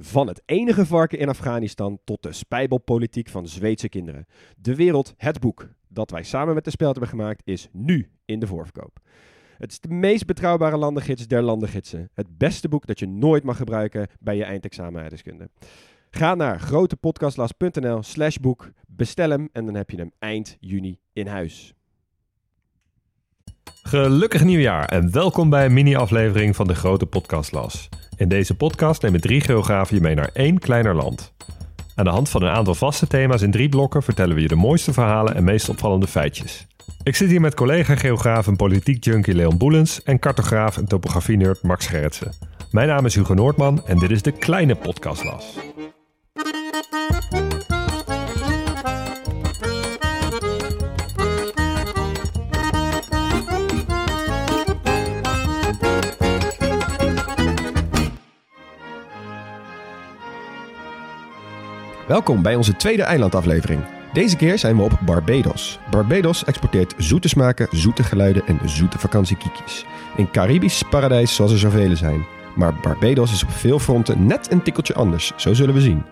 Van het enige varken in Afghanistan tot de spijbelpolitiek van Zweedse kinderen. De wereld, het boek dat wij samen met de Speld hebben gemaakt, is nu in de voorverkoop. Het is de meest betrouwbare landengids der landengidsen. Het beste boek dat je nooit mag gebruiken bij je eindexamen aardrijkskunde. Ga naar grotepodcastlas.nl slash boek, bestel hem en dan heb je hem eind juni in huis. Gelukkig nieuwjaar en welkom bij een mini-aflevering van de Grote Podcastlas. In deze podcast nemen drie geografen je mee naar één kleiner land. Aan de hand van een aantal vaste thema's in drie blokken vertellen we je de mooiste verhalen en meest opvallende feitjes. Ik zit hier met collega-geograaf en politiek junkie Leon Boelens en cartograaf en topografie-nerd Max Gerritsen. Mijn naam is Hugo Noordman en dit is de Kleine Podcastlas. Welkom bij onze tweede eilandaflevering. Deze keer zijn we op Barbados. Barbados exporteert zoete smaken, zoete geluiden en zoete vakantiekiekjes. Een Caribisch paradijs zoals er zoveel zijn. Maar Barbados is op veel fronten net een tikkeltje anders, zo zullen we zien.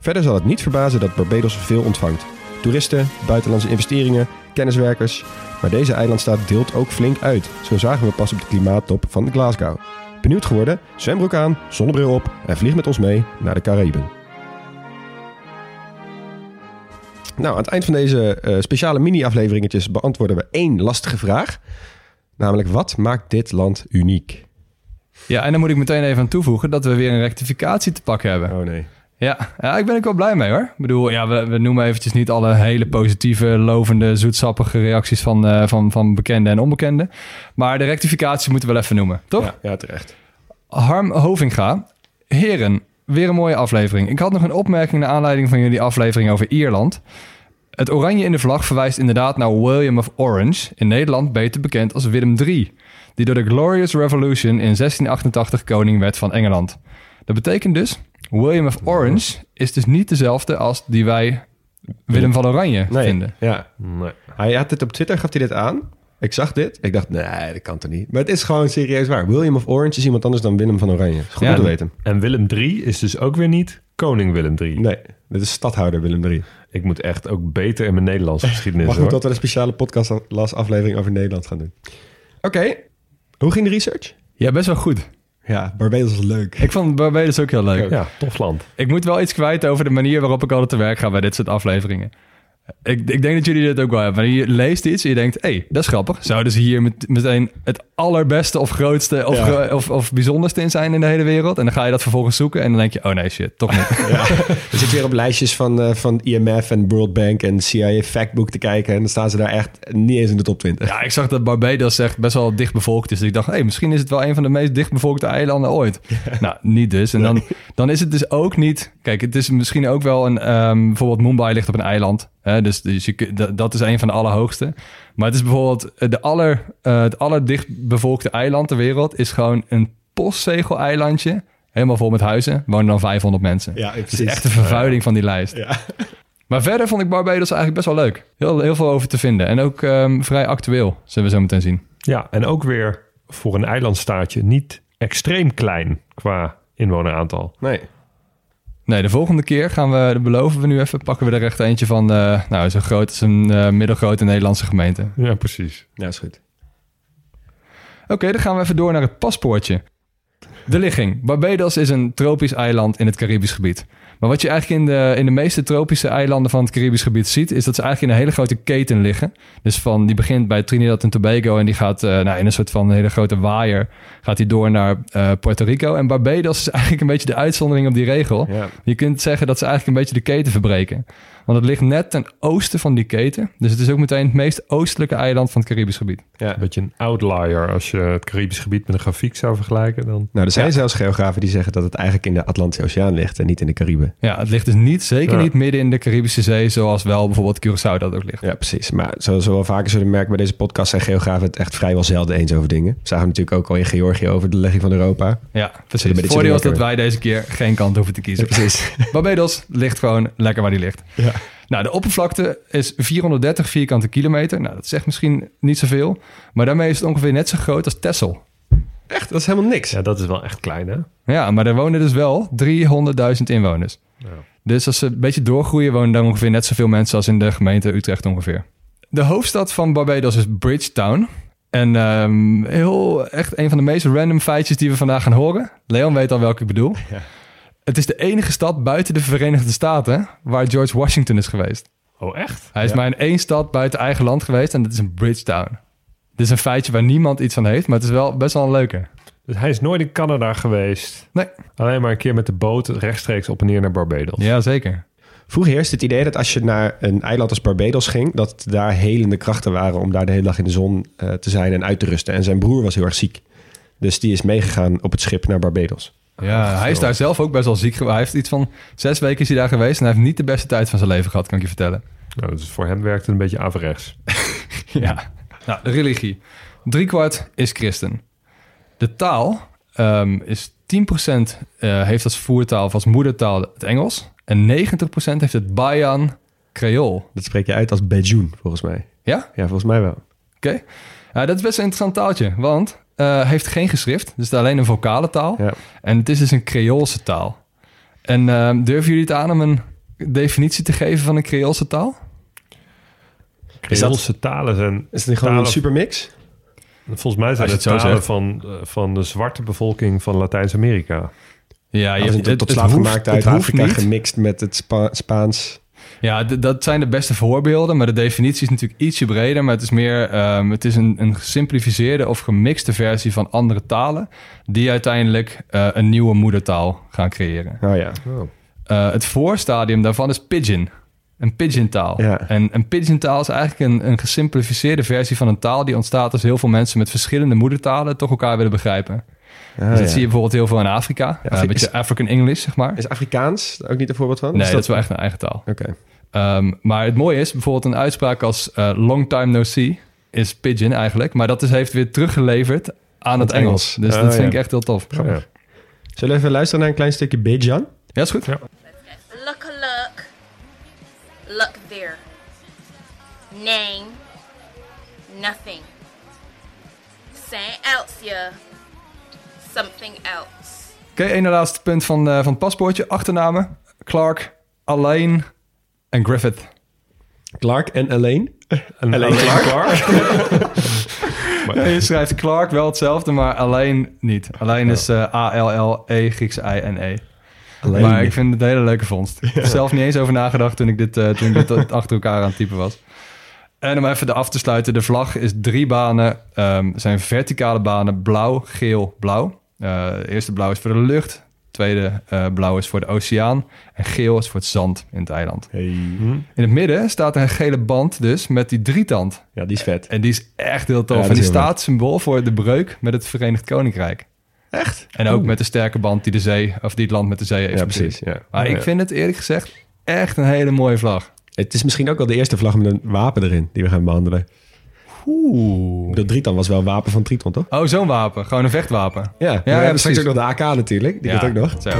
Verder zal het niet verbazen dat Barbados veel ontvangt. Toeristen, buitenlandse investeringen, kenniswerkers. Maar deze eilandstaat deelt ook flink uit. Zo zagen we pas op de klimaattop van Glasgow. Benieuwd geworden? Zwembroek aan, zonnebril op en vlieg met ons mee naar de Cariben. Nou, aan het eind van deze eh, speciale mini-afleveringetjes beantwoorden we één lastige vraag. Namelijk, wat maakt dit land uniek? Ja, en dan moet ik meteen even aan toevoegen dat we weer een rectificatie te pakken hebben. Oh nee. Ja, ja ik ben er wel blij mee hoor. Ik bedoel, ja, we, we noemen eventjes niet alle hele positieve, lovende, zoetsappige reacties van, uh, van, van bekenden en onbekenden. Maar de rectificatie moeten we wel even noemen, toch? Ja, ja terecht. Harm Hovinga. Heren, weer een mooie aflevering. Ik had nog een opmerking naar aanleiding van jullie aflevering over Ierland. Het oranje in de vlag verwijst inderdaad naar William of Orange, in Nederland beter bekend als Willem III, die door de Glorious Revolution in 1688 koning werd van Engeland. Dat betekent dus, William of Orange is dus niet dezelfde als die wij Willem van Oranje Nee, vinden. ja. Nee. Hij had dit op Twitter, gaf hij dit aan. Ik zag dit. Ik dacht, nee, dat kan toch niet. Maar het is gewoon serieus waar. William of Orange is iemand anders dan Willem van Oranje. Is Goed Ja, om te weten. En Willem III is dus ook weer niet koning Willem III. Nee, dit is stadhouder Willem III. Ik moet echt ook beter in mijn Nederlandse geschiedenis Mag ook dat we een speciale podcast aflevering over Nederland gaan doen. Oké, hoe ging de research? Ja, best wel goed. Ja, Barbados is leuk. Ik vond Barbados ook heel leuk. Ja, tof land. Ik moet wel iets kwijt over de manier waarop ik altijd te werk ga bij dit soort afleveringen. Ik, ik denk dat jullie dit ook wel hebben. Je leest iets en je denkt, hé, hey, dat is grappig. Zouden ze hier met, meteen het allerbeste of grootste of, Ja. gro- of, of bijzonderste in zijn in de hele wereld? En dan ga je dat vervolgens zoeken en dan denk je, oh nee, shit, toch niet. Je zit weer op lijstjes van, eh, van IMF en World Bank en CIA Factbook te kijken. En dan staan ze daar echt niet eens in de top 20. Ja, ik zag dat Barbados echt best wel dicht bevolkt is. Dus ik dacht, hé, hey, misschien is het wel een van de meest dichtbevolkte eilanden ooit. Nou, niet dus. En dan, dan is het dus ook niet... Kijk, het is misschien ook wel een... ehm, bijvoorbeeld Mumbai ligt op een eiland. Hè, dus dus je, dat, dat is een van de allerhoogste. Maar het is bijvoorbeeld de aller, eh, het allerdichtbevolkte eiland ter wereld... is gewoon een postzegel-eilandje. Helemaal vol met huizen. Wonen dan 500 mensen. Ja, Het is echt een vervuiling van die lijst. Ja. Maar verder vond ik Barbados eigenlijk best wel leuk. Heel, heel veel over te vinden. En ook ehm, vrij actueel, zullen we zo meteen zien. Ja, en ook weer voor een eilandstaatje niet extreem klein qua inwoneraantal. Nee. Nee, de volgende keer gaan we, dat beloven we nu even, pakken we er echt eentje van, eh, nou, zo groot als een eh, middelgrote Nederlandse gemeente. Ja, precies. Ja, is goed. Oké, dan gaan we even door naar het paspoortje. De ligging. Barbados is een tropisch eiland in het Caribisch gebied. Maar wat je eigenlijk in de, in de meeste tropische eilanden van het Caribisch gebied ziet, is dat ze eigenlijk in een hele grote keten liggen. Dus van, die begint bij Trinidad en Tobago en die gaat eh, nou, in een soort van hele grote waaier, gaat die door naar eh, Puerto Rico. En Barbados is eigenlijk een beetje de uitzondering op die regel. Je kunt zeggen dat ze eigenlijk een beetje de keten verbreken. Want het ligt net ten oosten van die keten. Dus het is ook meteen het meest oostelijke eiland van het Caribisch gebied. Ja. Een beetje een outlier als je het Caribisch gebied met een grafiek zou vergelijken. Dan... Nou, er zijn Ja. zelfs geografen die zeggen dat het eigenlijk in de Atlantische Oceaan ligt en niet in de Cariben. Ja, het ligt dus niet, zeker Ja. niet midden in de Caribische Zee, zoals wel bijvoorbeeld Curaçao dat ook ligt. Ja, precies. Maar zoals we wel vaker zullen merken bij deze podcast zijn geografen het echt vrijwel zelden eens over dingen. We zagen natuurlijk ook al in Georgië over de legging van Europa. Ja, precies. Het voordeel is dat wij deze keer geen kant hoeven te kiezen. precies. Barbados ligt gewoon lekker waar die ligt. Ja. Nou, de oppervlakte is 430 vierkante kilometer. Nou, dat zegt misschien niet zoveel. Maar daarmee is het ongeveer net zo groot als Texel. Echt, dat is helemaal niks. Ja, dat is wel echt klein, hè? Ja, maar daar wonen dus wel 300.000 inwoners. Ja. Dus als ze een beetje doorgroeien, wonen daar ongeveer net zoveel mensen als in de gemeente Utrecht ongeveer. De hoofdstad van Barbados is Bridgetown. En ehm, heel echt een van de meest random feitjes die we vandaag gaan horen. Leon weet al welke ik bedoel. Ja. Het is de enige stad buiten de Verenigde Staten waar George Washington is geweest. Oh, echt? Hij is Ja. maar in één stad buiten eigen land geweest en dat is in Bridgetown. Dit is een feitje waar niemand iets van heeft, maar het is wel best wel een leuke. Dus hij is nooit in Canada geweest. Nee. Alleen maar een keer met de boot rechtstreeks op en neer naar Barbados. Ja, zeker. Vroeger heerste het idee dat als je naar een eiland als Barbados ging, dat daar helende krachten waren om daar de hele dag in de zon eh, te zijn en uit te rusten. En zijn broer was heel erg ziek. Dus die is meegegaan op het schip naar Barbados. Ja, hij is daar zelf ook best wel ziek geweest. Hij heeft iets van zes weken is hij daar geweest en hij heeft niet de beste tijd van zijn leven gehad, kan ik je vertellen. Nou, dus voor hem werkt het een beetje averechts. Ja. Nou, de religie. Driekwart is christen. De taal ehm, is 10% eh, heeft als voertaal of als moedertaal het Engels. En 90% heeft het Bayan Creool. Dat spreek je uit als Bejoun, volgens mij. Ja? Ja, volgens mij wel. Oké. Dat is best een interessant taaltje, want eh heeft geen geschrift. Dus het is alleen een vocale taal. Ja. En het is dus een Creoolse taal. En ehm, durven jullie het aan om een definitie te geven van een Creoolse taal? Creoolse talen zijn... Is het gewoon een talen- supermix? Volgens mij zijn het je het talen zegt. van, eh, van de zwarte bevolking van Latijns-Amerika. Ja, Ja, tot, tot slaafgemaakt uit het Afrika niet. gemixt met het Spa- Spaans. Ja, dat zijn de beste voorbeelden, maar de definitie is natuurlijk ietsje breder. Maar het is meer, ehm, het is een, een gesimplificeerde of gemixte versie van andere talen, die uiteindelijk eh, een nieuwe moedertaal gaan creëren. Oh ja. Eh, het voorstadium daarvan is Pidgin. Een Pidgin-taal. Ja. En een Pidgin-taal is eigenlijk een, een gesimplificeerde versie van een taal die ontstaat als heel veel mensen met verschillende moedertalen toch elkaar willen begrijpen. Ah, dus dat ja. zie je bijvoorbeeld heel veel in Afrika. Eh, Afri- een beetje is- African English, zeg maar. Is Afrikaans daar ook niet een voorbeeld van? nee, dat... is wel echt een eigen taal. Oké. Ehm, maar het mooie is, bijvoorbeeld een uitspraak als eh, long time no see is Pidgin eigenlijk. Maar dat is, heeft weer teruggeleverd aan het Het Engels. Engels. Dus Ah, dat vind ik echt heel tof. Ja. Zullen we even luisteren naar een klein stukje Bejan? Ja, is goed. Look there. Name. Nothing. Saint Elsia. Something else. Oké, ene laatste punt van, eh, van het paspoortje. Achternamen. Clark, Alain en Griffith. Clark en Alleen. En Alleen Clark? Ja, je schrijft Clark wel hetzelfde, maar Alain niet. Alain is eh, A-L-L-E, Griekse I-N-E. Alleen. Maar ik vind het een hele leuke vondst. Ik heb er zelf niet eens over nagedacht toen ik dit, eh, toen ik dit achter elkaar aan het typen was. En om even de af te sluiten, de vlag is drie banen. Ehm zijn verticale banen blauw, geel, blauw. Eh, de eerste blauw is voor de lucht. Tweede eh, blauw is voor de oceaan. En geel is voor het zand in het eiland. Hey. In het midden staat een gele band dus met die drietand. Ja, die is vet. En die is echt heel tof. Ja, en die staat symbool voor de breuk met het Verenigd Koninkrijk. Echt? En ook Oeh. met de sterke band die de zee, of die het land met de zee heeft. Ja, precies. Ja. Maar Ja. ik vind het eerlijk gezegd echt een hele mooie vlag. Het is misschien ook wel de eerste vlag met een wapen erin die we gaan behandelen. Oeh. De Triton was wel een wapen van Triton, toch? Oh, zo'n wapen. Gewoon een vechtwapen. Ja, ja, we hebben straks ook nog de AK natuurlijk. Die ja, ook nog. Zo.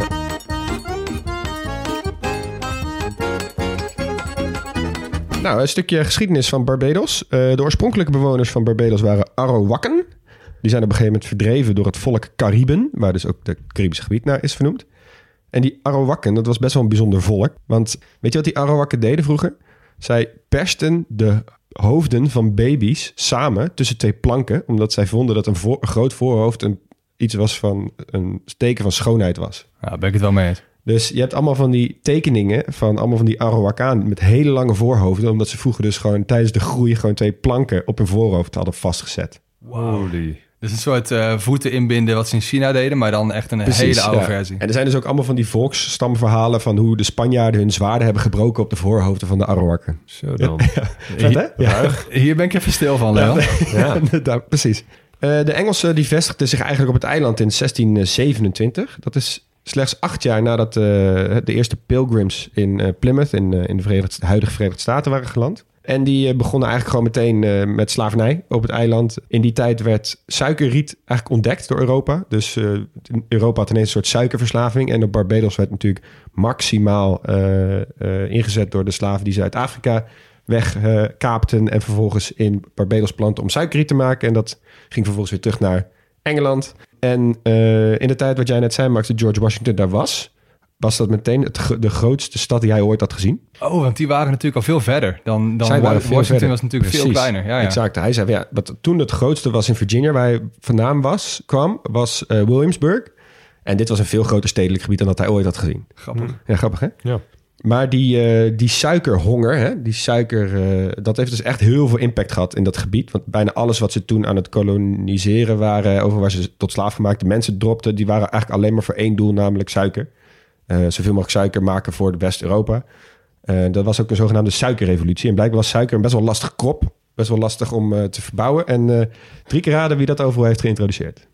Nou, een stukje geschiedenis van Barbados. Eh, de oorspronkelijke bewoners van Barbados waren Arawakken. Die zijn op een gegeven moment verdreven door het volk Cariben, waar dus ook het Caribische gebied naar is vernoemd. En die Arawakken, dat was best wel een bijzonder volk. Want weet je wat die Arawakken deden vroeger? Zij persten de hoofden van baby's samen tussen twee planken, omdat zij vonden dat een, voor- een groot voorhoofd een, iets was van een teken van schoonheid was. Ja, ben ik het wel mee eens. Dus je hebt allemaal van die tekeningen van allemaal van die Arawakaan met hele lange voorhoofden. Omdat ze vroeger dus gewoon tijdens de groei gewoon twee planken op hun voorhoofd hadden vastgezet. Holy. Dus een soort eh, voeten inbinden wat ze in China deden, maar dan echt een Precies, hele oude ja. versie. En er zijn dus ook allemaal van die volksstamverhalen van hoe de Spanjaarden hun zwaarden hebben gebroken op de voorhoofden van de Arawakken. Zo dan. Vet hè? Ja, Hier ben ik even stil van, Leon. Ja. Daar, precies. Eh, de Engelsen die vestigden zich eigenlijk op het eiland in 1627. Dat is slechts acht jaar nadat eh, de eerste pilgrims in Plymouth... in, in de, Verenigde, de huidige Verenigde Staten waren geland. En die eh, begonnen eigenlijk gewoon meteen eh, met slavernij op het eiland. In die tijd werd suikerriet eigenlijk ontdekt door Europa. Dus eh, Europa had ineens een soort suikerverslaving. En op Barbados werd natuurlijk maximaal ingezet door de slaven die ze uit Afrika wegkaapten. en vervolgens in Barbados planten om suikerriet te maken. En dat ging vervolgens weer terug naar Engeland. En in de tijd wat jij net zei, Max, George Washington daar was... was dat meteen het, de grootste stad die hij ooit had gezien. Oh, want die waren natuurlijk al veel verder dan, dan Zij waren Washington verder. was natuurlijk veel kleiner. Ja, ja. Exact. Hij zei, ja, wat toen het grootste was in Virginia, waar hij vandaan was, kwam, was eh, Williamsburg. En dit was een veel groter stedelijk gebied dan dat hij ooit had gezien. Grappig. Ja, grappig hè? Ja. Maar die, eh, die suikerhonger, hè, die suiker, eh, dat heeft dus echt heel veel impact gehad in dat gebied. Want bijna alles wat ze toen aan het koloniseren waren, over waar ze tot slaafgemaakte mensen dropten, die waren eigenlijk alleen maar voor één doel, namelijk suiker. Eh, zoveel mogelijk suiker maken voor West-Europa. Eh, dat was ook een zogenaamde suikerrevolutie. En blijkbaar was suiker een best wel lastig krop. Best wel lastig om eh, te verbouwen. En drie keer raden wie dat overal heeft geïntroduceerd.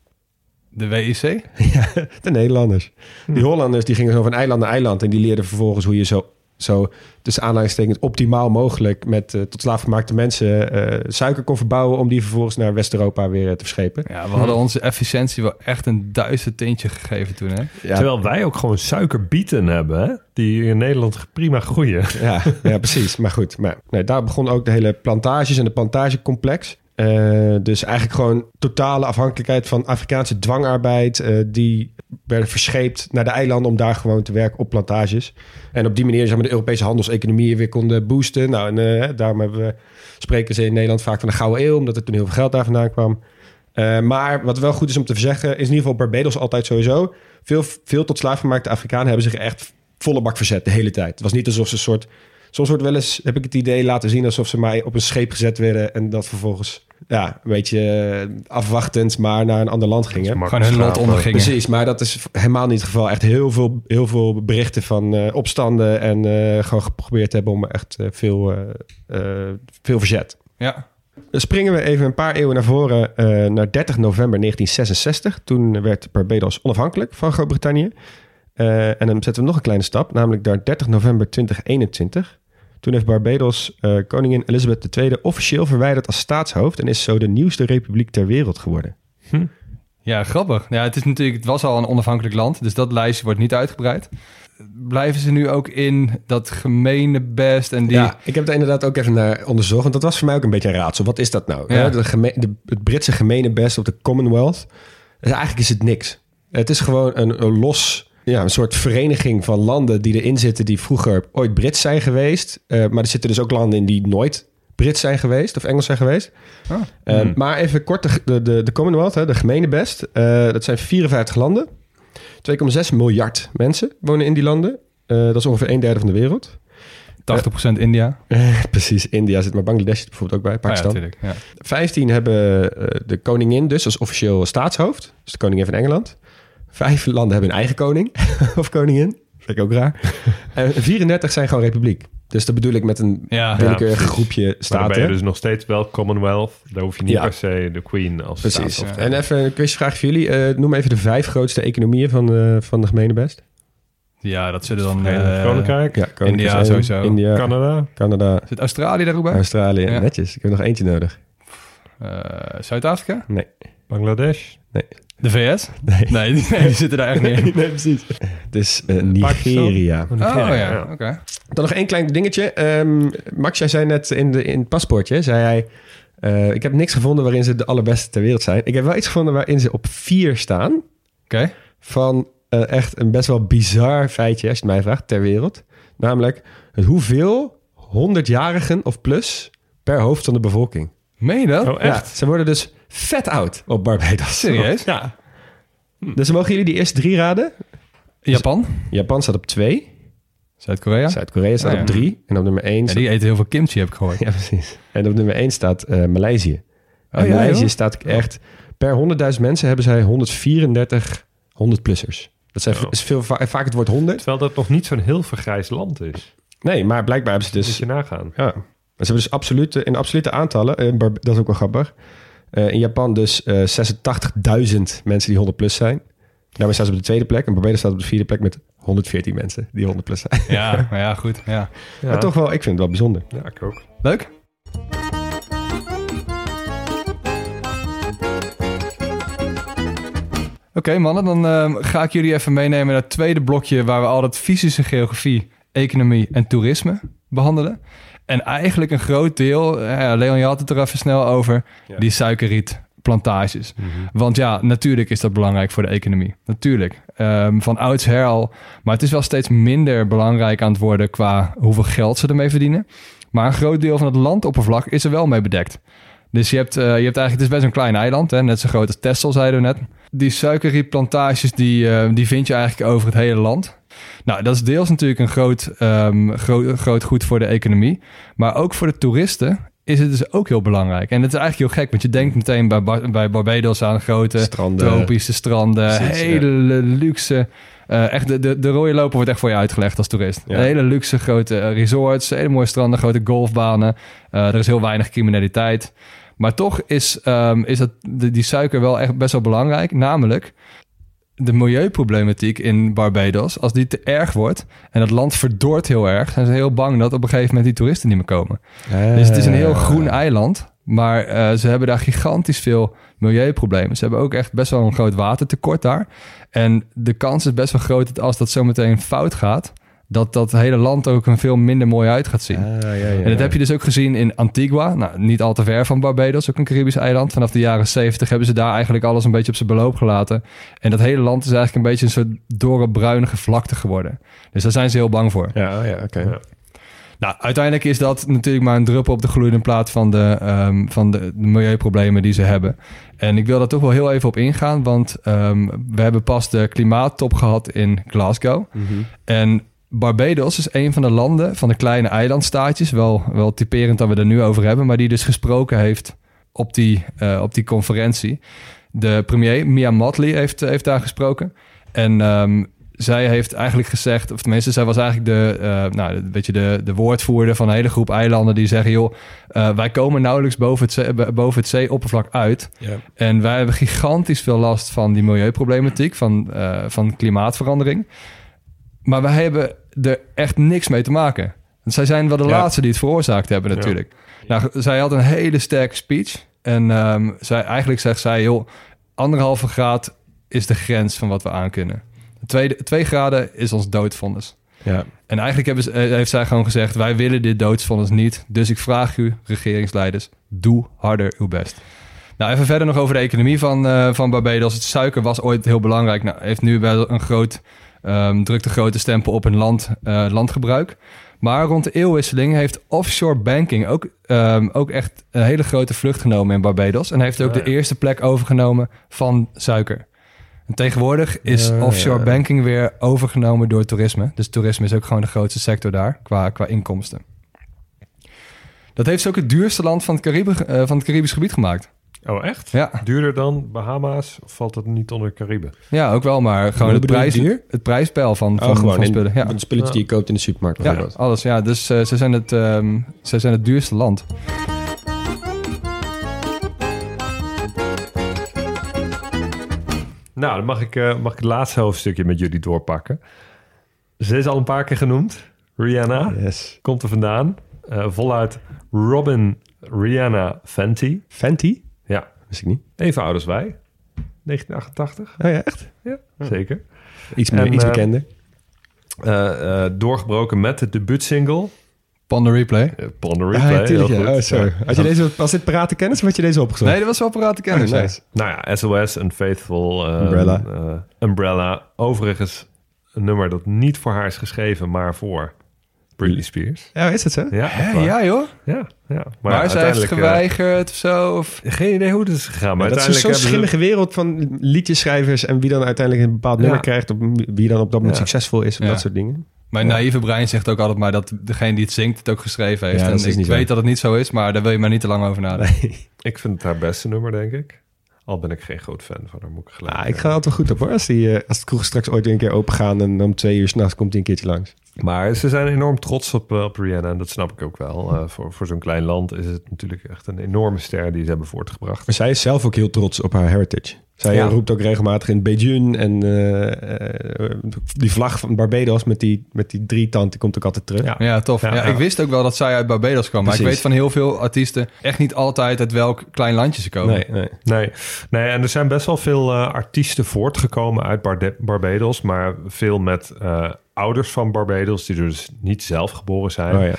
De WIC? De Nederlanders. Die Hollanders die gingen zo van eiland naar eiland. En die leerden vervolgens hoe je zo, zo tussen aanleidingstekens optimaal mogelijk met eh, tot slaafgemaakte mensen eh, suiker kon verbouwen. Om die vervolgens naar West-Europa weer eh, te verschepen. Ja, we hadden onze efficiëntie wel echt een duizend tintje gegeven toen, hè? Ja, Terwijl wij ook gewoon suikerbieten hebben, hè? die in Nederland prima groeien. ja, ja, precies. Maar goed, maar, nee, daar begon ook de hele plantages en de plantagecomplex. Eh, dus eigenlijk gewoon totale afhankelijkheid van Afrikaanse dwangarbeid. eh, die werden verscheept naar de eilanden om daar gewoon te werken op plantages. En op die manier zeg maar, de Europese handelseconomieën weer konden boosten. Nou, en eh, daarom hebben we, spreken ze in Nederland vaak van de Gouden Eeuw, omdat er toen heel veel geld daar vandaan kwam. Maar wat wel goed is om te zeggen, is in ieder geval Barbados altijd sowieso. Veel, veel tot slaafgemaakte Afrikanen hebben zich echt volle bak verzet de hele tijd. Het was niet alsof ze een soort... Soms wordt wel eens, heb ik het idee laten zien... alsof ze maar op een scheep gezet werden... en dat vervolgens ja, een beetje eh, afwachtend... maar naar een ander land gingen. Gewoon hun lot ondergingen. Precies, maar dat is helemaal niet het geval. Echt heel veel, heel veel berichten van eh, opstanden... en eh, gewoon geprobeerd hebben om echt veel, eh, eh, veel verzet. Ja. Dan springen we even een paar eeuwen naar voren eh, naar 30 november 1966. Toen werd Barbados onafhankelijk van Groot-Brittannië. Eh, en dan zetten we nog een kleine stap, namelijk naar 30 november 2021. Toen heeft Barbados eh, koningin Elizabeth II officieel verwijderd als staatshoofd en is zo de nieuwste republiek ter wereld geworden. Ja, grappig. Ja, het, is natuurlijk, het was al een onafhankelijk land, dus dat lijstje wordt niet uitgebreid. Blijven ze nu ook in dat gemene best en die... Ja, ik heb er inderdaad ook even naar onderzocht, want dat was voor mij ook een beetje een raadsel. Wat is dat nou? Ja. De geme- de, het Britse gemene best op de Commonwealth. Dus eigenlijk is het niks. Het is gewoon een, een los, ja, een soort vereniging van landen die erin zitten die vroeger ooit Brits zijn geweest. Eh, maar er zitten dus ook landen in die nooit Brits zijn geweest of Engels zijn geweest. Ah. Eh, Maar even kort, de, de, de, Commonwealth, hè, de gemene best, eh, dat zijn 54 landen. 2,6 miljard mensen wonen in die landen. Eh, dat is ongeveer een derde van de wereld. 80% India. Eh, precies, India zit, maar Bangladesh zit bijvoorbeeld ook bij, Ah, ja, Pakistan. natuurlijk. Ja. 15 hebben de koningin dus als officieel staatshoofd. Dus de koningin van Engeland. Vijf landen hebben een eigen koning of koningin. Vind ik ook raar. En 34 zijn gewoon republiek. Dus dat bedoel ik met een Ja. willekeurig groepje Maar dan ben staten. je dus nog steeds wel Commonwealth. Daar hoef je niet Ja. per se de Queen als Precies. En even een quizvraag voor jullie. Eh, noem even de vijf grootste economieën van, eh, van de gemene best. ja, dat zullen dan... Verenigd eh, Koninkrijk, Ja, Koninkrijk India sowieso. India, Canada. Canada, Zit Australië daar ook bij? Australië. Netjes. Ik heb nog eentje nodig. Zuid-Afrika? Nee. Bangladesh. De VS? Nee. Nee, die, nee, die zitten daar echt niet in. nee, precies. Dus eh, Nigeria. Oh ja, oké. Dan nog één klein dingetje. Ehm, Max, jij zei net in, de, in het paspoortje, zei hij... eh, ik heb niks gevonden waarin ze de allerbeste ter wereld zijn. Ik heb wel iets gevonden waarin ze op vier staan. Oké. Van eh, echt een best wel bizar feitje, als je het mij vraagt, ter wereld. Namelijk het hoeveel honderdjarigen of plus per hoofd van de bevolking. Meen je dat? Oh, echt? Ja, ze worden dus vet oud op Barbados. Serieus? Ja. Dus mogen jullie die eerste drie raden? Japan? Japan staat op twee. Zuid-Korea? Zuid-Korea staat Oh, ja. op drie. En op nummer één Ja, staat die eten heel veel kimchi, heb ik gehoord. Ja, precies. En op nummer 1 staat eh Maleisië. Oh, en ja, Maleisië joh? staat echt... Per 100.000 mensen hebben zij 134 100-plussers. Dat zijn, Oh. is veel, va- vaak het woord 100. Terwijl dat nog niet zo'n heel vergrijs land is. Nee, maar blijkbaar hebben ze Dus dus... je nagaan. Ja, ze hebben dus absolute, in absolute aantallen... eh, dat is ook wel grappig. Eh, in Japan dus eh 86.000 mensen die 100 plus zijn. Daarmee staan ze op de tweede plek. En Barbados staat op de vierde plek met 114 mensen die 100 plus zijn. Ja, maar ja, goed. Ja. Ja. Maar toch wel, ik vind het wel bijzonder. Ja, ik ook. Leuk? Oké mannen, dan ehm, ga ik jullie even meenemen naar het tweede blokje... waar we altijd fysische geografie, economie en toerisme behandelen. En eigenlijk een groot deel, eh, Leon, je had het er even snel over... Ja. die suikerrietplantages. Want ja, natuurlijk is dat belangrijk voor de economie. Natuurlijk. Ehm, van oudsher al. Maar het is wel steeds minder belangrijk aan het worden qua hoeveel geld ze ermee verdienen. Maar een groot deel van het landoppervlak is er wel mee bedekt. Dus je hebt, eh, je hebt eigenlijk, het is best een klein eiland, hè, net zo groot als Texel, zeiden we net. Die suikerrietplantages, die, eh, die vind je eigenlijk over het hele land. Nou, dat is deels natuurlijk een groot, ehm, groot, groot goed voor de economie. Maar ook voor de toeristen is het dus ook heel belangrijk. En het is eigenlijk heel gek, want je denkt meteen bij, Bar- bij Barbados aan grote Stranden. tropische stranden, ja. hele luxe. eh, echt de, de, de rode loper wordt echt voor je uitgelegd als toerist. Ja. Hele luxe grote eh, resorts, hele mooie stranden, grote golfbanen. Eh, er is heel weinig criminaliteit. Maar toch is, ehm, is dat, die suiker wel echt best wel belangrijk. Namelijk de milieuproblematiek in Barbados. Als die te erg wordt en het land verdort heel erg... zijn ze heel bang dat op een gegeven moment die toeristen niet meer komen. Dus het is een heel groen eiland. Maar eh, ze hebben daar gigantisch veel milieuproblemen. Ze hebben ook echt best wel een groot watertekort daar. En de kans is best wel groot dat als dat zometeen fout gaat... dat dat hele land ook een veel minder mooi uit gaat zien. Ah, ja, ja, En dat heb je dus ook gezien in Antigua. Nou, niet al te ver van Barbados, ook een Caribisch eiland. Vanaf de jaren 70 hebben ze daar eigenlijk alles een beetje op zijn beloop gelaten. En dat hele land is eigenlijk een beetje een soort dorre, bruinige vlakte geworden. Dus daar zijn ze heel bang voor. Ja, ja oké. Ja. Nou, uiteindelijk is dat natuurlijk maar een druppel op de gloeiende plaat van de, ehm, van de, de milieuproblemen die ze hebben. En ik wil daar toch wel heel even op ingaan, want ehm, we hebben pas de klimaattop gehad in Glasgow. Mhm. En Barbados is een van de landen van de kleine eilandstaatjes, wel, wel typerend dat we er nu over hebben, maar die dus gesproken heeft op die, eh, op die conferentie. De premier, Mia Motley, heeft, heeft daar gesproken. En ehm, zij heeft eigenlijk gezegd, of tenminste, zij was eigenlijk de, eh, nou, een beetje de, de woordvoerder van een hele groep eilanden die zeggen, joh, eh, wij komen nauwelijks boven het, zee, boven het zeeoppervlak uit. Ja. En wij hebben gigantisch veel last van die milieuproblematiek, van, eh, van klimaatverandering. Maar wij hebben er echt niks mee te maken. Want zij zijn wel de Ja. laatste die het veroorzaakt hebben Ja. natuurlijk. Nou, zij had een hele sterke speech. En ehm, zij, eigenlijk zegt zij, joh, anderhalve graad is de grens van wat we aankunnen. Twee, twee graden is ons doodvonnis. Ja. En eigenlijk hebben ze, eh, heeft zij gewoon gezegd... wij willen dit doodsvonnis niet. Dus ik vraag u, regeringsleiders, doe harder uw best. Nou, even verder nog over de economie van, eh, van Barbados. Het suiker was ooit heel belangrijk. Nou, heeft nu wel een groot, ehm drukt een grote stempel op hun land, eh, landgebruik. Maar rond de eeuwwisseling heeft offshore banking ook, ehm, ook echt een hele grote vlucht genomen in Barbados. En heeft ook ja. de eerste plek overgenomen van suiker. En tegenwoordig is Ja, offshore ja. banking weer overgenomen door toerisme. Dus toerisme is ook gewoon de grootste sector daar qua, qua inkomsten. Dat heeft ze ook het duurste land van het, eh, van het Caribisch gebied gemaakt. Oh, echt? Ja, Duurder dan Bahama's? Of valt het niet onder Cariben? ja ook wel, maar gewoon het, prijs, het prijspeil van, van, Oh, gewoon van in- spullen. Ja. de spulletjes die je koopt in de supermarkt Ja, alles. Ja, dus eh, ze, zijn het, ehm, ze zijn het duurste land. Nou, dan mag ik, eh, mag ik het laatste hoofdstukje met jullie doorpakken. Ze is al een paar keer genoemd. Rihanna Yes. komt er vandaan. Eh, voluit Robin Rihanna Fenty. Fenty? Wist ik niet. even oud als wij. 1988. Oh ja, echt? Ja, zeker. Iets, meer, En, iets eh, bekender. Eh, eh, doorgebroken met de debuutsingle. The replay. Uh, Pon the Ah, Replay. ja, tuurlijk, heel ja. goed. Oh, sorry. Ja. Had je deze, was dit parate kennis of had je deze opgezocht? Nee, dat was wel parate kennis. Oh, nice. Nou ja, SOS, Unfaithful. eh, Umbrella. eh, Umbrella. Overigens een nummer dat niet voor haar is geschreven, maar voor Britney Spears. Ja, is dat zo? Ja, Hè, ja, joh. ja, ja. Maar, zij heeft uiteindelijk, geweigerd of zo. Of... eh, geen idee hoe het is gegaan, maar Maar dat is zo'n schimmige wereld van liedjeschrijvers en wie dan uiteindelijk een bepaald Ja. nummer krijgt, of wie dan op dat moment Ja. succesvol is, of Ja. dat soort dingen. Mijn naïeve brein zegt ook altijd maar dat degene die het zingt het ook geschreven heeft. Ja, en ik zo. weet dat het niet zo is, maar daar wil je maar niet te lang over nadenken. Ik vind het haar beste nummer, denk ik. Al ben ik geen groot fan van haar, moet ik gelijk Ah, ik eh, ga altijd goed op hoor. Als, die, eh, als het kroeg straks ooit weer een keer open gaan en om twee uur s'nachts komt hij een keertje langs. Maar ze zijn enorm trots op, eh, op Rihanna en dat snap ik ook wel. Voor voor zo'n klein land is het natuurlijk echt een enorme ster die ze hebben voortgebracht. Maar zij is zelf ook heel trots op haar heritage. Zij Ja. roept ook regelmatig in Beijing en eh, eh, die vlag van Barbados met die, met die drie tand, die komt ook altijd terug. Ja. Ja, tof. Ja, Ja, ja. Ik wist ook wel dat zij uit Barbados kwam. Maar ik weet van heel veel artiesten echt niet altijd uit welk klein landje ze komen. Nee, nee. Nee, nee, en er zijn best wel veel eh, artiesten voortgekomen uit Barbados, maar veel met eh, ouders van Barbados die dus niet zelf geboren zijn. Oh,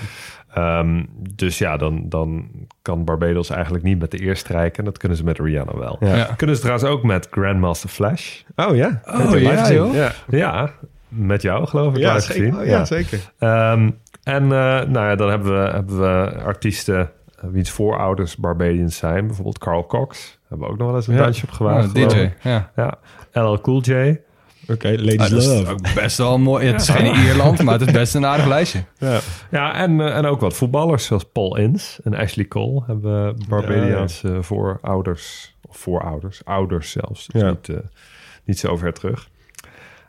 Ehm, dus ja, dan, dan kan Barbados eigenlijk niet met de eer strijken. En dat kunnen ze met Rihanna wel. Ja. Ja. Kunnen ze trouwens ook met Grandmaster Flash. Oh ja. Oh, ja, joh. Ja, Ja, met jou geloof ik ja, zeker. gezien. Oh, ja, zeker. Ehm, en eh, nou ja, dan hebben we, hebben we artiesten eh, wiens voorouders Barbadians zijn. Bijvoorbeeld Carl Cox. Hebben we ook nog wel eens een Ja. dansje op gewaagd. Oh, geloof DJ. ik. Ja. Ja, LL Cool J. Oké, Ladies Ah, Love. ook best wel mooi. Het is geen Ierland, maar het is best een aardig lijstje. Ja. Ja, en, eh, en ook wat voetballers zoals Paul Ince en Ashley Cole hebben Barbadiaanse voorouders. Of voorouders, ouders zelfs. Dus Ja. niet, eh, niet zo ver terug.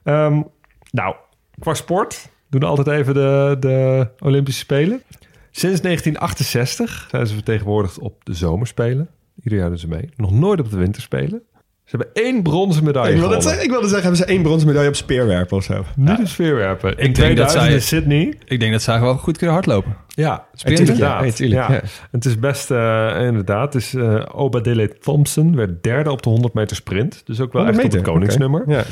Ehm, nou, qua sport doen we altijd even de, de Olympische Spelen. Sinds 1968 zijn ze vertegenwoordigd op de zomerspelen. Ieder jaar doen ze mee. Nog nooit op de winterspelen. Ze hebben één bronzen medaille Ik wilde, gewonnen. zeggen, ik wilde zeggen, hebben ze één bronzen medaille op speerwerpen of zo? Niet op sfeerwerpen. In denk dat 2000 zij- in Sydney. Ik denk dat zij wel goed kunnen hardlopen. Ja, Sprinten? inderdaad. Ja, tuurlijk, ja. Het is best, eh, inderdaad. Het is, eh Obadile Thompson werd derde op de 100 meter sprint. Dus ook wel 100 echt op het meter, koningsnummer. Ja.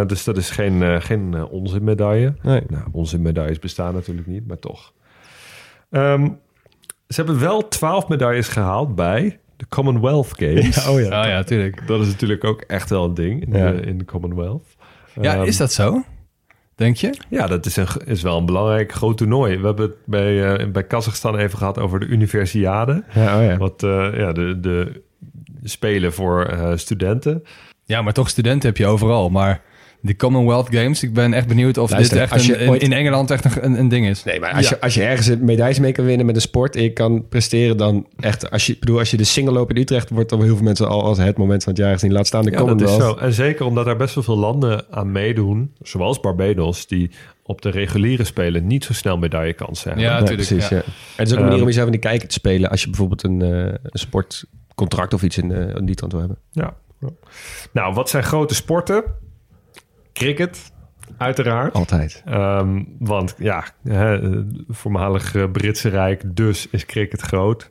Eh, dus dat is geen, eh, geen eh, onzinmedaille. Nee. Nou, onzinmedailles bestaan natuurlijk niet, maar toch. Ehm, ze hebben wel 12 medailles gehaald bij de Commonwealth Games. oh ja. Ah ja, tuurlijk. Dat is natuurlijk ook echt wel een ding in, Ja. de, in de Commonwealth. Ja, Ehm, is dat zo? Denk je? Ja, dat is, een, is wel een belangrijk groot toernooi. We hebben het bij, eh, bij Kazachstan even gehad over de Universiade. Ja, oh ja. Wat eh, ja, de, de spelen voor eh, studenten. Ja, maar toch studenten heb je overal. Maar die Commonwealth Games, ik ben echt benieuwd of Luister, dit echt als je een, in- ooit- in Engeland echt een, een, ding is. Nee, maar als, Ja. je, als je ergens een medailles mee kan winnen met een sport en je kan presteren, dan echt, als je, ik bedoel, als je de single loopt in Utrecht, wordt dan heel veel mensen al als het moment van het jaar gezien. Laat staan de Ja, dat is Commonwealth. zo. En zeker omdat er best wel veel landen aan meedoen, zoals Barbados, die op de reguliere spelen niet zo snel medaillekans hebben. Ja, Ja, natuurlijk. ja. Ja. Het is ook een Ehm, manier om jezelf in de kijker te spelen als je bijvoorbeeld een, eh, een sportcontract of iets in, eh in die trant wil hebben. Ja. Nou, wat zijn grote sporten? Cricket, uiteraard. Altijd. Ehm, want ja, hè, voormalig eh, Britse Rijk, dus is cricket groot.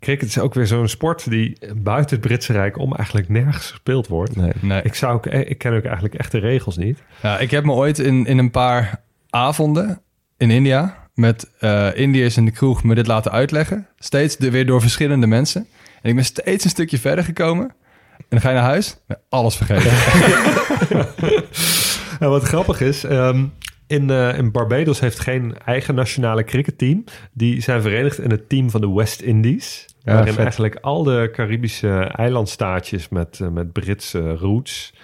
Cricket is ook weer zo'n sport die buiten het Britse Rijk om eigenlijk nergens gespeeld wordt. Nee. Nee. Ik, zou ook, eh, ik ken ook eigenlijk echt de regels niet. Ja, ik heb me ooit in, in een paar avonden in India met eh Indiërs in de kroeg me dit laten uitleggen. Steeds de, weer door verschillende mensen. En ik ben steeds een stukje verder gekomen. En dan ga je naar huis, alles vergeten. En wat grappig is, ehm, in, eh, in Barbados heeft geen eigen nationale cricketteam. Die zijn verenigd in het team van de West Indies. Ja, waarin vet. eigenlijk al de Caribische eilandstaatjes met, eh, met Britse roots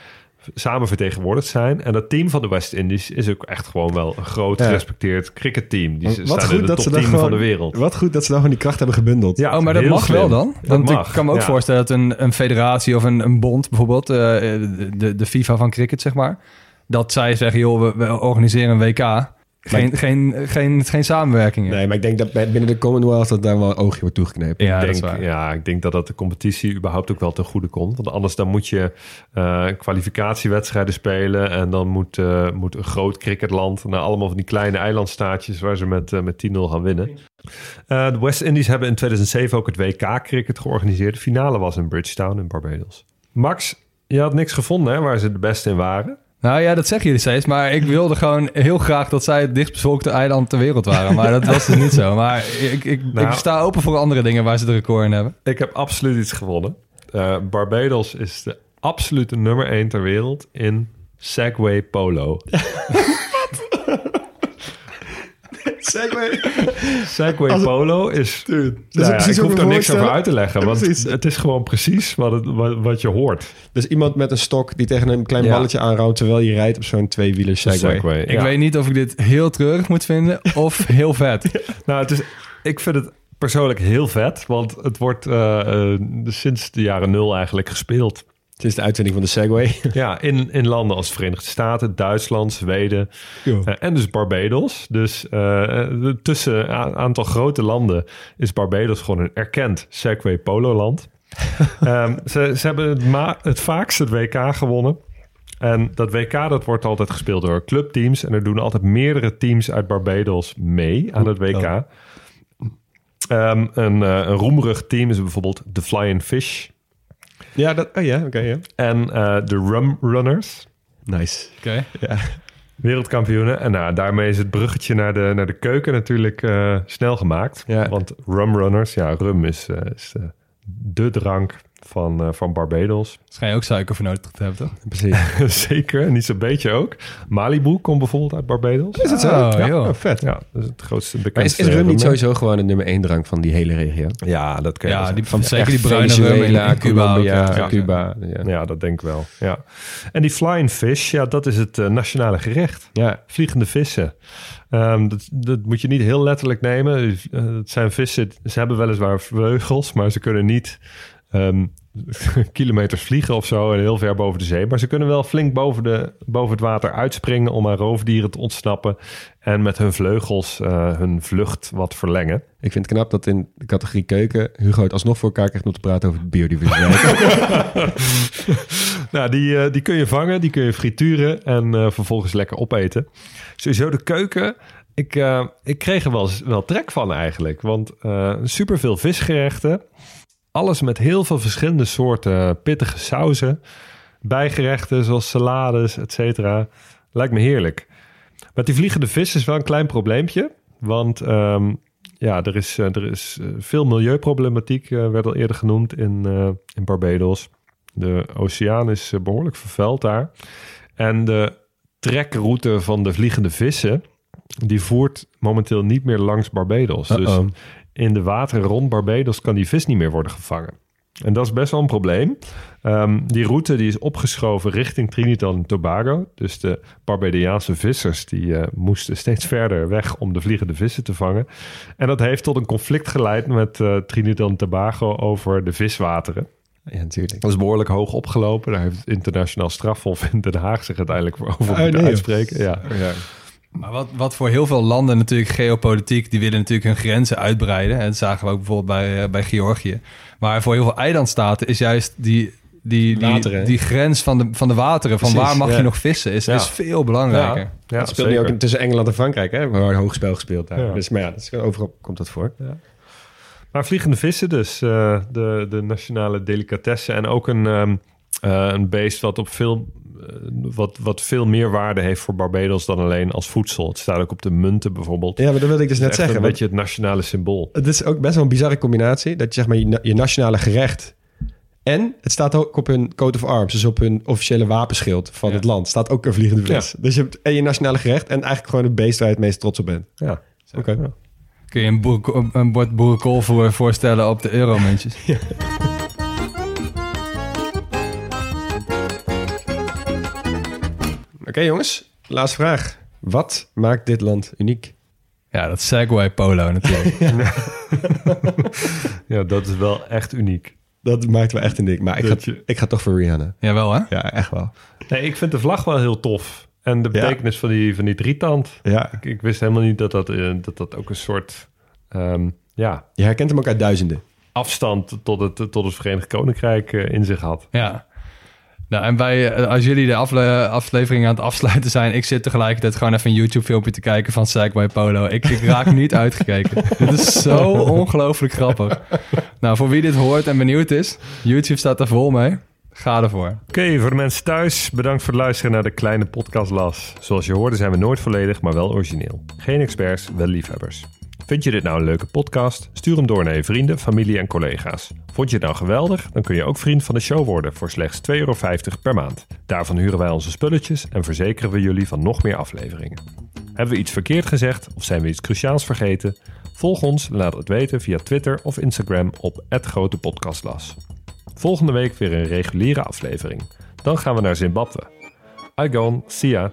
samen vertegenwoordigd zijn. En dat team van de West Indies is ook echt gewoon wel een groot Ja. gerespecteerd cricketteam. Die Wat staan goed in de dat top ze dat 10 gewoon- van de wereld. Wat goed dat ze dan gewoon die kracht hebben gebundeld. Ja, oh, maar dat mag slim. wel dan? Dat Want mag, ik kan me ook ja. voorstellen dat een, een federatie of een, een bond, bijvoorbeeld eh, de, de FIFA van cricket, zeg maar, dat zij zeggen, joh, we, we organiseren een WK. Geen, geen, geen, geen samenwerking. Nee, maar ik denk dat binnen de Commonwealth dat daar wel een oogje wordt toegeknepen. ja, ik dat is denk, waar. ja, ik denk dat dat de competitie überhaupt ook wel ten goede komt. Want anders dan moet je eh, kwalificatiewedstrijden spelen. En dan moet, eh, moet een groot cricketland naar allemaal van die kleine eilandstaatjes waar ze met, eh, met 10-0 gaan winnen. Eh, de West Indies hebben in 2007 ook het WK cricket georganiseerd. De finale was in Bridgetown in Barbados. Max, je had niks gevonden hè, waar ze de beste in waren. Nou ja, dat zeggen jullie steeds. Maar ik wilde gewoon heel graag dat zij het dichtstbevolkte eiland ter wereld waren. Maar dat was dus niet zo. Maar ik, ik, Nou. ik sta open voor andere dingen waar ze de record in hebben. Ik heb absoluut iets gewonnen. Eh, Barbados is de absolute nummer 1 ter wereld in Segway Polo. Segway. Segway Als Polo is... Dude, Nou dus ja, precies ik hoef ik er niks over uit te leggen, Ja, want precies. het is gewoon precies wat, het, wat, wat je hoort. Dus iemand met een stok die tegen een klein Ja. balletje aanraamt terwijl je rijdt op zo'n tweewieler Segway. Ik weet niet of ik dit heel treurig moet vinden of heel vet. Nou, het is, ik vind het persoonlijk heel vet, want het wordt eh, eh, sinds de jaren nul eigenlijk gespeeld. Sinds de uitvinding van de Segway. Ja, in, in landen als Verenigde Staten, Duitsland, Zweden eh, en dus Barbados. Dus eh, tussen een aantal grote landen is Barbados gewoon een erkend Segway Polo-land. Ehm, ze, ze hebben het, ma- het vaakst het WK gewonnen. En dat WK dat wordt altijd gespeeld door clubteams. En er doen altijd meerdere teams uit Barbados mee aan het WK. Ehm, een, eh, een team is bijvoorbeeld de Flying Fish Ja, dat, oh ja, oké, ja. en eh, de Rum Runners. Nice. Oké. Ja. Wereldkampioenen. En nou, daarmee is het bruggetje naar de, naar de keuken natuurlijk eh, snel gemaakt. Ja. Want rumrunners, ja, rum is, eh, is eh, de drank van, eh, van Barbados. Schijn je ook suiker voor nodig te hebben, toch? Precies. Zeker, niet zo'n beetje ook. Malibu komt bijvoorbeeld uit Barbados. Is het zo? Oh, ja, joh. vet. Ja, dat is het grootste Maar bekendste. is, is rum niet sowieso gewoon de nummer één drank van die hele regio? Ja, dat kun je Ja, die, van zeker die bruine rum in, Venezuela, Cuba. Colombia, ja. Cuba. Ja. Ja, dat denk ik wel. Ja. En die flying fish, ja, dat is het eh, nationale gerecht. Ja. Vliegende vissen. Ehm, dat, dat moet je niet heel letterlijk nemen. Eh, Het zijn vissen, ze hebben weliswaar vleugels, maar ze kunnen niet ehm, kilometers vliegen of zo en heel ver boven de zee. Maar ze kunnen wel flink boven, de, boven het water uitspringen om aan roofdieren te ontsnappen. En met hun vleugels eh, hun vlucht wat verlengen. Ik vind het knap dat in de categorie keuken Hugo het alsnog voor elkaar krijgt om te praten over biodiversiteit. nou, die, eh, die kun je vangen, die kun je frituren en eh, vervolgens lekker opeten. Sowieso de keuken. Ik, ik kreeg er wel, wel trek van eigenlijk. Want eh superveel visgerechten. Alles met heel veel verschillende soorten pittige sauzen. Bijgerechten zoals salades, et cetera. Lijkt me heerlijk. Met die vliegende vis is wel een klein probleempje. Want ehm, ja, er is, eh, er is eh, veel milieuproblematiek, eh, werd al eerder genoemd in, eh, in Barbados. De oceaan is eh, behoorlijk vervuild daar. En de trekroute van de vliegende vissen, die voert momenteel niet meer langs Barbados. Dus. In de wateren rond Barbados kan die vis niet meer worden gevangen. En dat is best wel een probleem. Ehm, die route die is opgeschoven richting Trinidad en Tobago. Dus de Barbadiaanse vissers die eh, moesten steeds verder weg om de vliegende vissen te vangen. En dat heeft tot een conflict geleid met eh, Trinidad en Tobago over de viswateren. ja, natuurlijk. Dat is behoorlijk hoog opgelopen. Daar heeft het internationaal strafhof in Den Haag zich uiteindelijk over Oh, moeten nee, uitspreken. Ja. Ja. Maar wat, wat voor heel veel landen natuurlijk geopolitiek, die willen natuurlijk hun grenzen uitbreiden. En dat zagen we ook bijvoorbeeld bij, eh, bij Georgië. Maar voor heel veel eilandstaten is juist die, die, die, Wateren. die grens van de, van de wateren, van Precies, waar mag ja. je nog vissen, is, Ja. is veel belangrijker. Ja, dat speelt nu zeker. ook tussen Engeland en Frankrijk, hè? Waar hoog spel gespeeld daar. Ja. Dus, maar ja, dat is, overal komt dat voor. Maar vliegende vissen dus, eh, de, de nationale delicatesse. En ook een, ehm, eh, een beest wat, op veel, wat, wat veel meer waarde heeft voor Barbados dan alleen als voedsel. Het staat ook op de munten bijvoorbeeld. Ja, maar dat wilde ik dus net Het is echt zeggen. een beetje het nationale symbool. Het is ook best wel een bizarre combinatie. Dat je zeg maar je, na- je nationale gerecht... En het staat ook op hun coat of arms. Dus op hun officiële wapenschild van Ja. het land. Staat ook een vliegende vis. Dus je hebt en je nationale gerecht... en eigenlijk gewoon het beest waar je het meest trots op bent. Ja. Oké. Ja. Kun je een, boer, een bord boerenkool voor, voorstellen op de euromuntjes? Oké jongens, laatste vraag. Wat maakt dit land uniek? Ja, dat Segway Polo natuurlijk. ja, dat is wel echt uniek. Dat maakt wel echt uniek. Maar ik ga, je- ik ga toch voor Rihanna. Jawel hè? Ja, echt wel. Nee, ik vind de vlag wel heel tof. En de Ja. betekenis van, die, van die drietand. Ja, Ik, ik wist helemaal niet dat dat, eh, dat, dat ook een soort ehm, ja, je herkent hem ook uit duizenden. afstand tot het, tot het Verenigd Koninkrijk eh, in zich had. Ja. Nou, en wij, eh, als jullie de afle- aflevering aan het afsluiten zijn, ik zit tegelijkertijd gewoon even een YouTube-filmpje te kijken van Segway Polo. Ik, ik raak niet uitgekeken. dit is zo ongelooflijk grappig. Nou, voor wie dit hoort en benieuwd is, YouTube staat er vol mee. Ga ervoor. Oké, voor de mensen thuis, bedankt voor het luisteren naar de kleine podcast Las. Zoals je hoorde zijn we nooit volledig, maar wel origineel. Geen experts, wel liefhebbers. Vind je dit nou een leuke podcast? Stuur hem door naar je vrienden, familie en collega's. Vond je het nou geweldig? Dan kun je ook vriend van de show worden voor slechts 2,50 euro per maand. Daarvan huren wij onze spulletjes en verzekeren we jullie van nog meer afleveringen. Hebben we iets verkeerd gezegd of zijn we iets cruciaals vergeten? Volg ons en laat het weten via Twitter of Instagram op @grotepodcastlas. Volgende week weer een reguliere aflevering. Dan gaan we naar Zimbabwe. I gone, see ya.